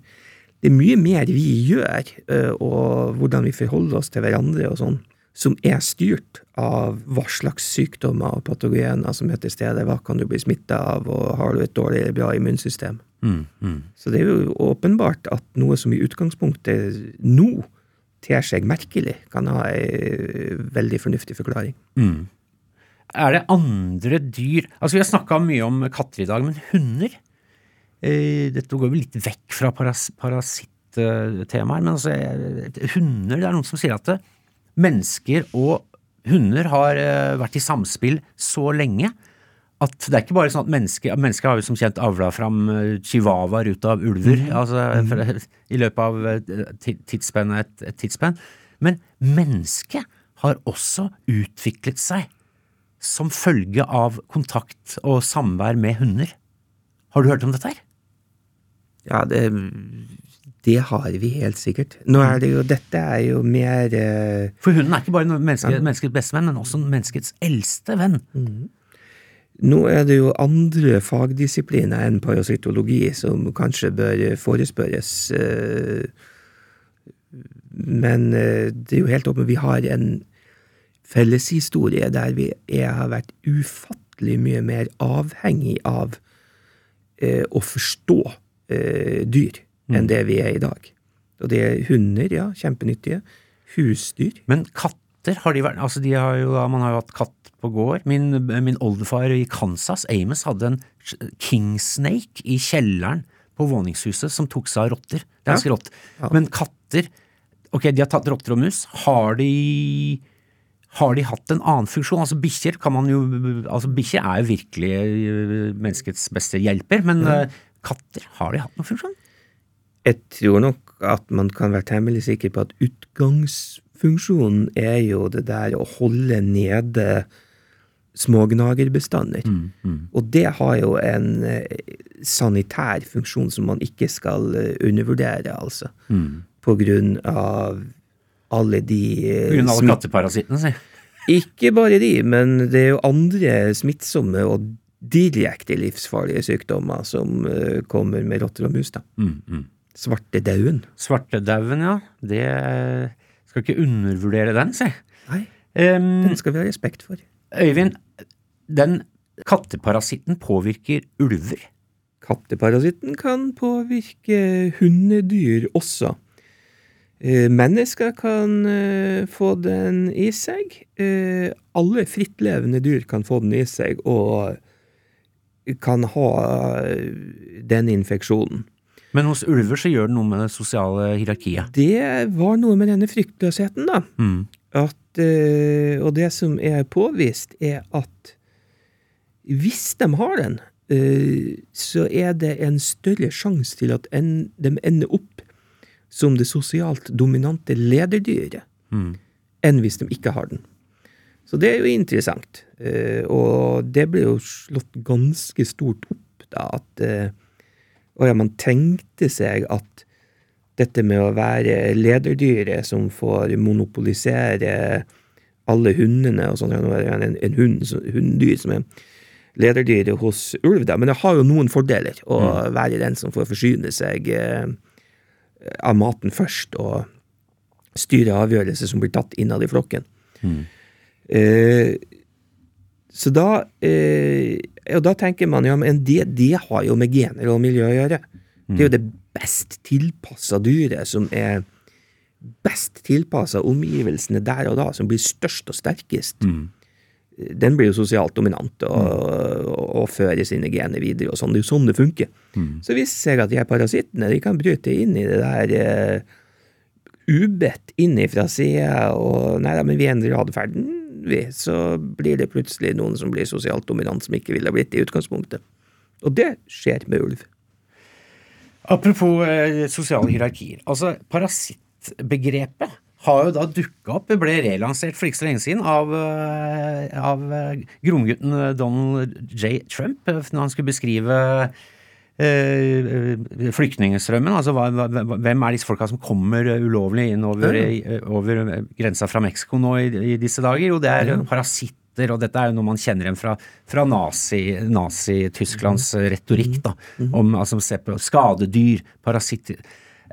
det er mye mer vi gjør, og hvordan vi forholder oss til hverandre og sånn, som er styrt av hva slags sykdommer og patogener som er til stede, hva kan du bli smitta av, og har du et dårlig eller bra immunsystem. Mm. Mm. Så det er jo åpenbart at noe som i utgangspunktet nå ter seg merkelig, kan ha ei veldig fornuftig forklaring. Mm. Er det andre dyr Altså, vi har snakka mye om katter i dag, men hunder? Eh, dette går vel litt vekk fra paras parasittemaet, men altså, eh, hunder Det er noen som sier at det, mennesker og hunder har eh, vært i samspill så lenge at det er ikke bare sånn at mennesker Mennesker har jo som kjent avla fram eh, chihuahuaer ut av ulver altså, for, i løpet av eh, ti- tidsspennet et, et tidsspenn. Men mennesket har også utviklet seg som følge av kontakt og samvær med hunder. Har du hørt om dette her? Ja, det, det har vi helt sikkert. Nå er det jo, dette er jo mer uh, For hunden er ikke bare menneske, ja. menneskets bestevenn, men også menneskets eldste venn. Nå er det jo andre fagdisipliner enn parasittologi som kanskje bør forespørres. eh, Men eh, det er jo helt åpent. Vi har en felleshistorie der vi er, har vært ufattelig mye mer avhengig av eh, å forstå eh, dyr enn det vi er i dag. Og det er hunder, ja, kjempenyttige. Husdyr. Men katter har de vært Altså, de har jo Man har jo hatt katt på gård. Min, min oldefar i Kansas, Amos, hadde en kingsnake i kjelleren på våningshuset som tok seg av rotter. Det er ganske rått. Ja. Men katter Ok, de har tatt rotter og mus. Har de har de hatt en annen funksjon? Altså Bikkjer kan man jo Altså bikkjer er jo virkelig øh, menneskets beste hjelper, men mm. katter, har de hatt noen funksjon? Jeg tror nok at man kan være temmelig sikker på at utgangsfunksjonen er jo det der å holde nede smågnagerbestander. Og det har jo en eh, sanitær funksjon som man ikke skal eh, undervurdere, altså. På grunn av alle de Pga. På grunn av smitt- katteparasitten, si. Ikke bare de, men det er jo andre smittsomme og direkte livsfarlige sykdommer som eh, kommer med rotter og mus, da. Mm, mm. Svartedauden. Svartedauden, ja. Det Skal ikke undervurdere den, si. Nei, Um, den skal vi ha respekt for. Øyvind, den katteparasitten påvirker ulver. Katteparasitten kan påvirke hundedyr også. Eh, mennesker kan eh, få den i seg. Eh, alle frittlevende dyr kan få den i seg og kan ha den infeksjonen. Men hos ulver så gjør det noe med det sosiale hierarkiet. Det var noe med denne fryktløsheten, da. Mm. At, og det som er påvist, er at hvis de har den, så er det en større sjanse til at de ender opp som det sosialt dominante lederdyret, Mm. enn hvis de ikke har den. Så det er jo interessant. Eh, og det ble jo slått ganske stort opp, da, at eh, Og ja, man tenkte seg at dette med å være lederdyret som får monopolisere alle hundene og sånn, en, en hund, hunndyr som er lederdyret hos ulv, da, men det har jo noen fordeler å være den som får forsyne seg eh, av maten først, og styre avgjørelser som blir tatt innad i flokken. Eh, så da eh, Og da tenker man ja, men det, det har jo med gener og miljø å gjøre. Det er jo det best tilpassa dyret som er best tilpassa omgivelsene der og da, som blir størst og sterkest. Den blir jo sosialt dominant og, og, og fører sine gener videre. og sånn. Det er jo sånn det funker. Så viser det seg at de her parasittene de kan bryte inn i det der uh, ubedt innifra sida, og nei da, men vi endrer atferden, vi. Så blir det plutselig noen som blir sosialt dominant, som ikke ville blitt i utgangspunktet. Og det skjer med ulv. Apropos eh, sosiale hierarkier. Altså, parasittbegrepet har jo da dukka opp, ble relansert for ikke så lenge siden av, eh, av eh, gromgutten Donald J. Trump eh, når han skulle beskrive eh, eh, flyktningstrømmen. Altså hva, hvem er disse folka som kommer eh, ulovlig inn over, eh, over eh, grensa fra Mexico nå i, i disse dager? Jo, det er eh, parasitter, og dette er jo noe man kjenner igjen fra, fra nazi- Nazi-Tysklands nazi retorikk, da. Om altså se på skadedyr, parasitter.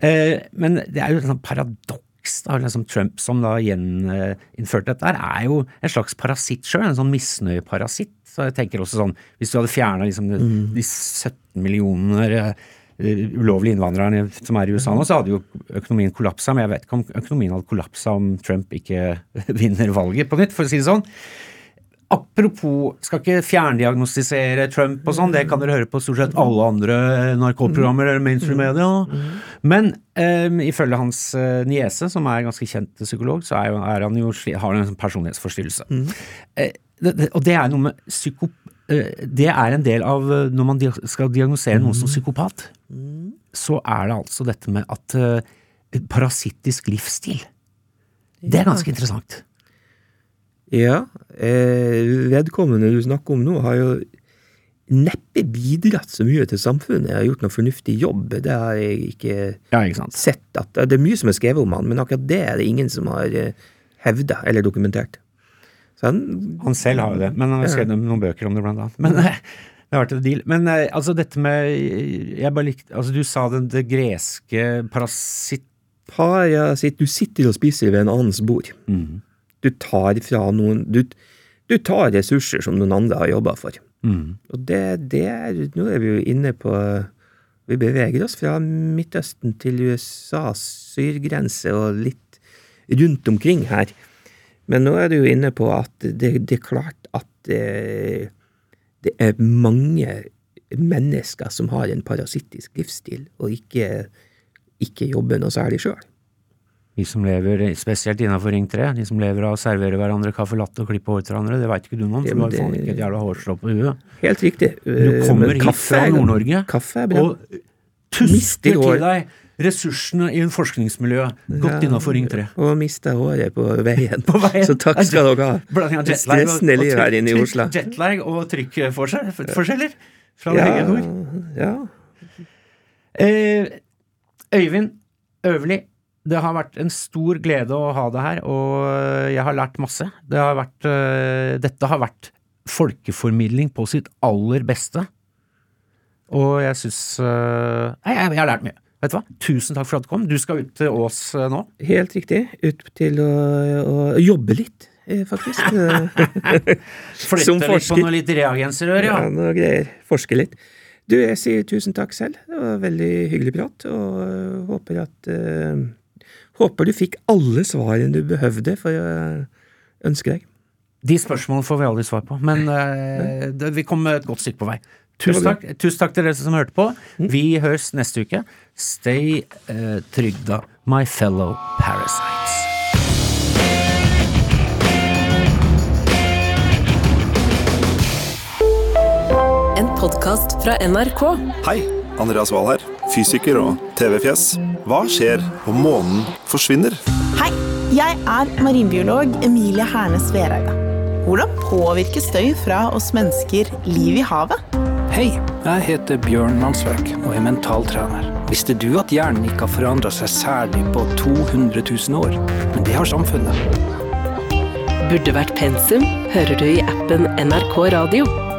Eh, men det er jo et sånt paradoks da, liksom Trump som da gjeninnførte dette er jo en slags parasitt sjøl, en sånn misnøyeparasitt. Så jeg tenker også sånn, hvis du hadde fjerna liksom de, de 17 millioner eh, ulovlige innvandrerne som er i USA nå, så hadde jo økonomien kollapsa. Men jeg vet ikke om økonomien hadde kollapsa om Trump ikke vinner valget på nytt, for å si det sånn. Apropos, skal ikke fjerndiagnostisere Trump og sånn, det kan dere høre på stort sett alle andre NRK-programmer eller mainstream media. Men um, ifølge hans uh, niese, som er ganske kjent psykolog, så er, er han jo, har han en personlighetsforstyrrelse. personlighetsforstyrrelse. Uh, det, det, og det er noe med psyko... Uh, det er en del av eh, Når man dia skal diagnosere noen som psykopat, så er det altså dette med at eh, parasittisk livsstil. Det er ganske interessant. Ja, eh, vedkommende du snakker om nå, har jo neppe bidratt så mye til samfunnet. Har gjort noe fornuftig jobb. Det har jeg ikke Ja, ikke sett. at Det er mye som er skrevet om han, men akkurat det er det ingen som har eh, hevda eller dokumentert. Så han, Han selv har jo det, men han har skrevet noen bøker om det, blant annet. Men eh, det har vært en deal. Men altså, dette med Jeg bare likte Altså, du sa det, det greske parasitt... parasitt Du sitter og spiser ved en annens bord. Du tar fra noen du, du tar ressurser som noen andre har jobba for. Og det, det er Nå er vi jo inne på Vi beveger oss fra Midtøsten til USAs syrgrense og litt rundt omkring her. Men nå er du jo inne på at det, det er klart at det, det er mange mennesker som har en parasittisk livsstil, og ikke, ikke jobber noe særlig sjøl. De som lever, spesielt innafor Ring 3, de som lever av å servere hverandre caffè latte og klippe hår til hverandre, det veit ikke du noe om, Ja, for du har faen det- ikke et jævla hårstrå på huet. Helt riktig. Du Eh, kommer men hit kaffe fra Nord-Norge og tuster til deg ressursene i en forskningsmiljø godt Ja, innafor Ring 3. Og mista håret på veien. På veien. Så takk skal dere ha. Det stressende og liv her inne i Oslo. Jetlag og trykkforskjeller fra Ja, begge nord. ja. Eh, Øyvind Øverli, det har vært en stor glede å ha deg her, og jeg har lært masse. Det har vært, eh, dette har vært folkeformidling på sitt aller beste. Og jeg syns eh, Nei, jeg, jeg har lært mye. Vet du hva? Tusen takk for at du kom. Du skal ut til Ås eh, nå. Helt riktig. Ut til å, å jobbe litt, eh, faktisk. Flytte litt på noen noe litt reagensrør, ja. ja, noe greier. Forske litt. Du, jeg sier tusen takk selv. Det var veldig hyggelig prat, og håper at øh, Håper du fikk alle svarene du behøvde for å ønske deg. De spørsmålene får vi aldri svar på, men uh, det, vi kom et godt stykke på vei. Tusen takk, tusen takk til dere som hørte på. Vi høres neste uke. Stay uh, trygg, da, my fellow parasites. En podkast fra NRK. Hei, Andreas Wahl her, fysiker og TV-fjes. Hva skjer om månen forsvinner? Hei, jeg er marinbiolog Emilie Hernes Vereide. Hvordan påvirker støy fra oss mennesker liv i havet? Hei, jeg heter Bjørn Mansverk og er mentaltrener. Visste du at hjernen ikke har forandra seg særlig på 200 000 år? Men det har samfunnet. Burde vært pensum hører du i appen NRK Radio.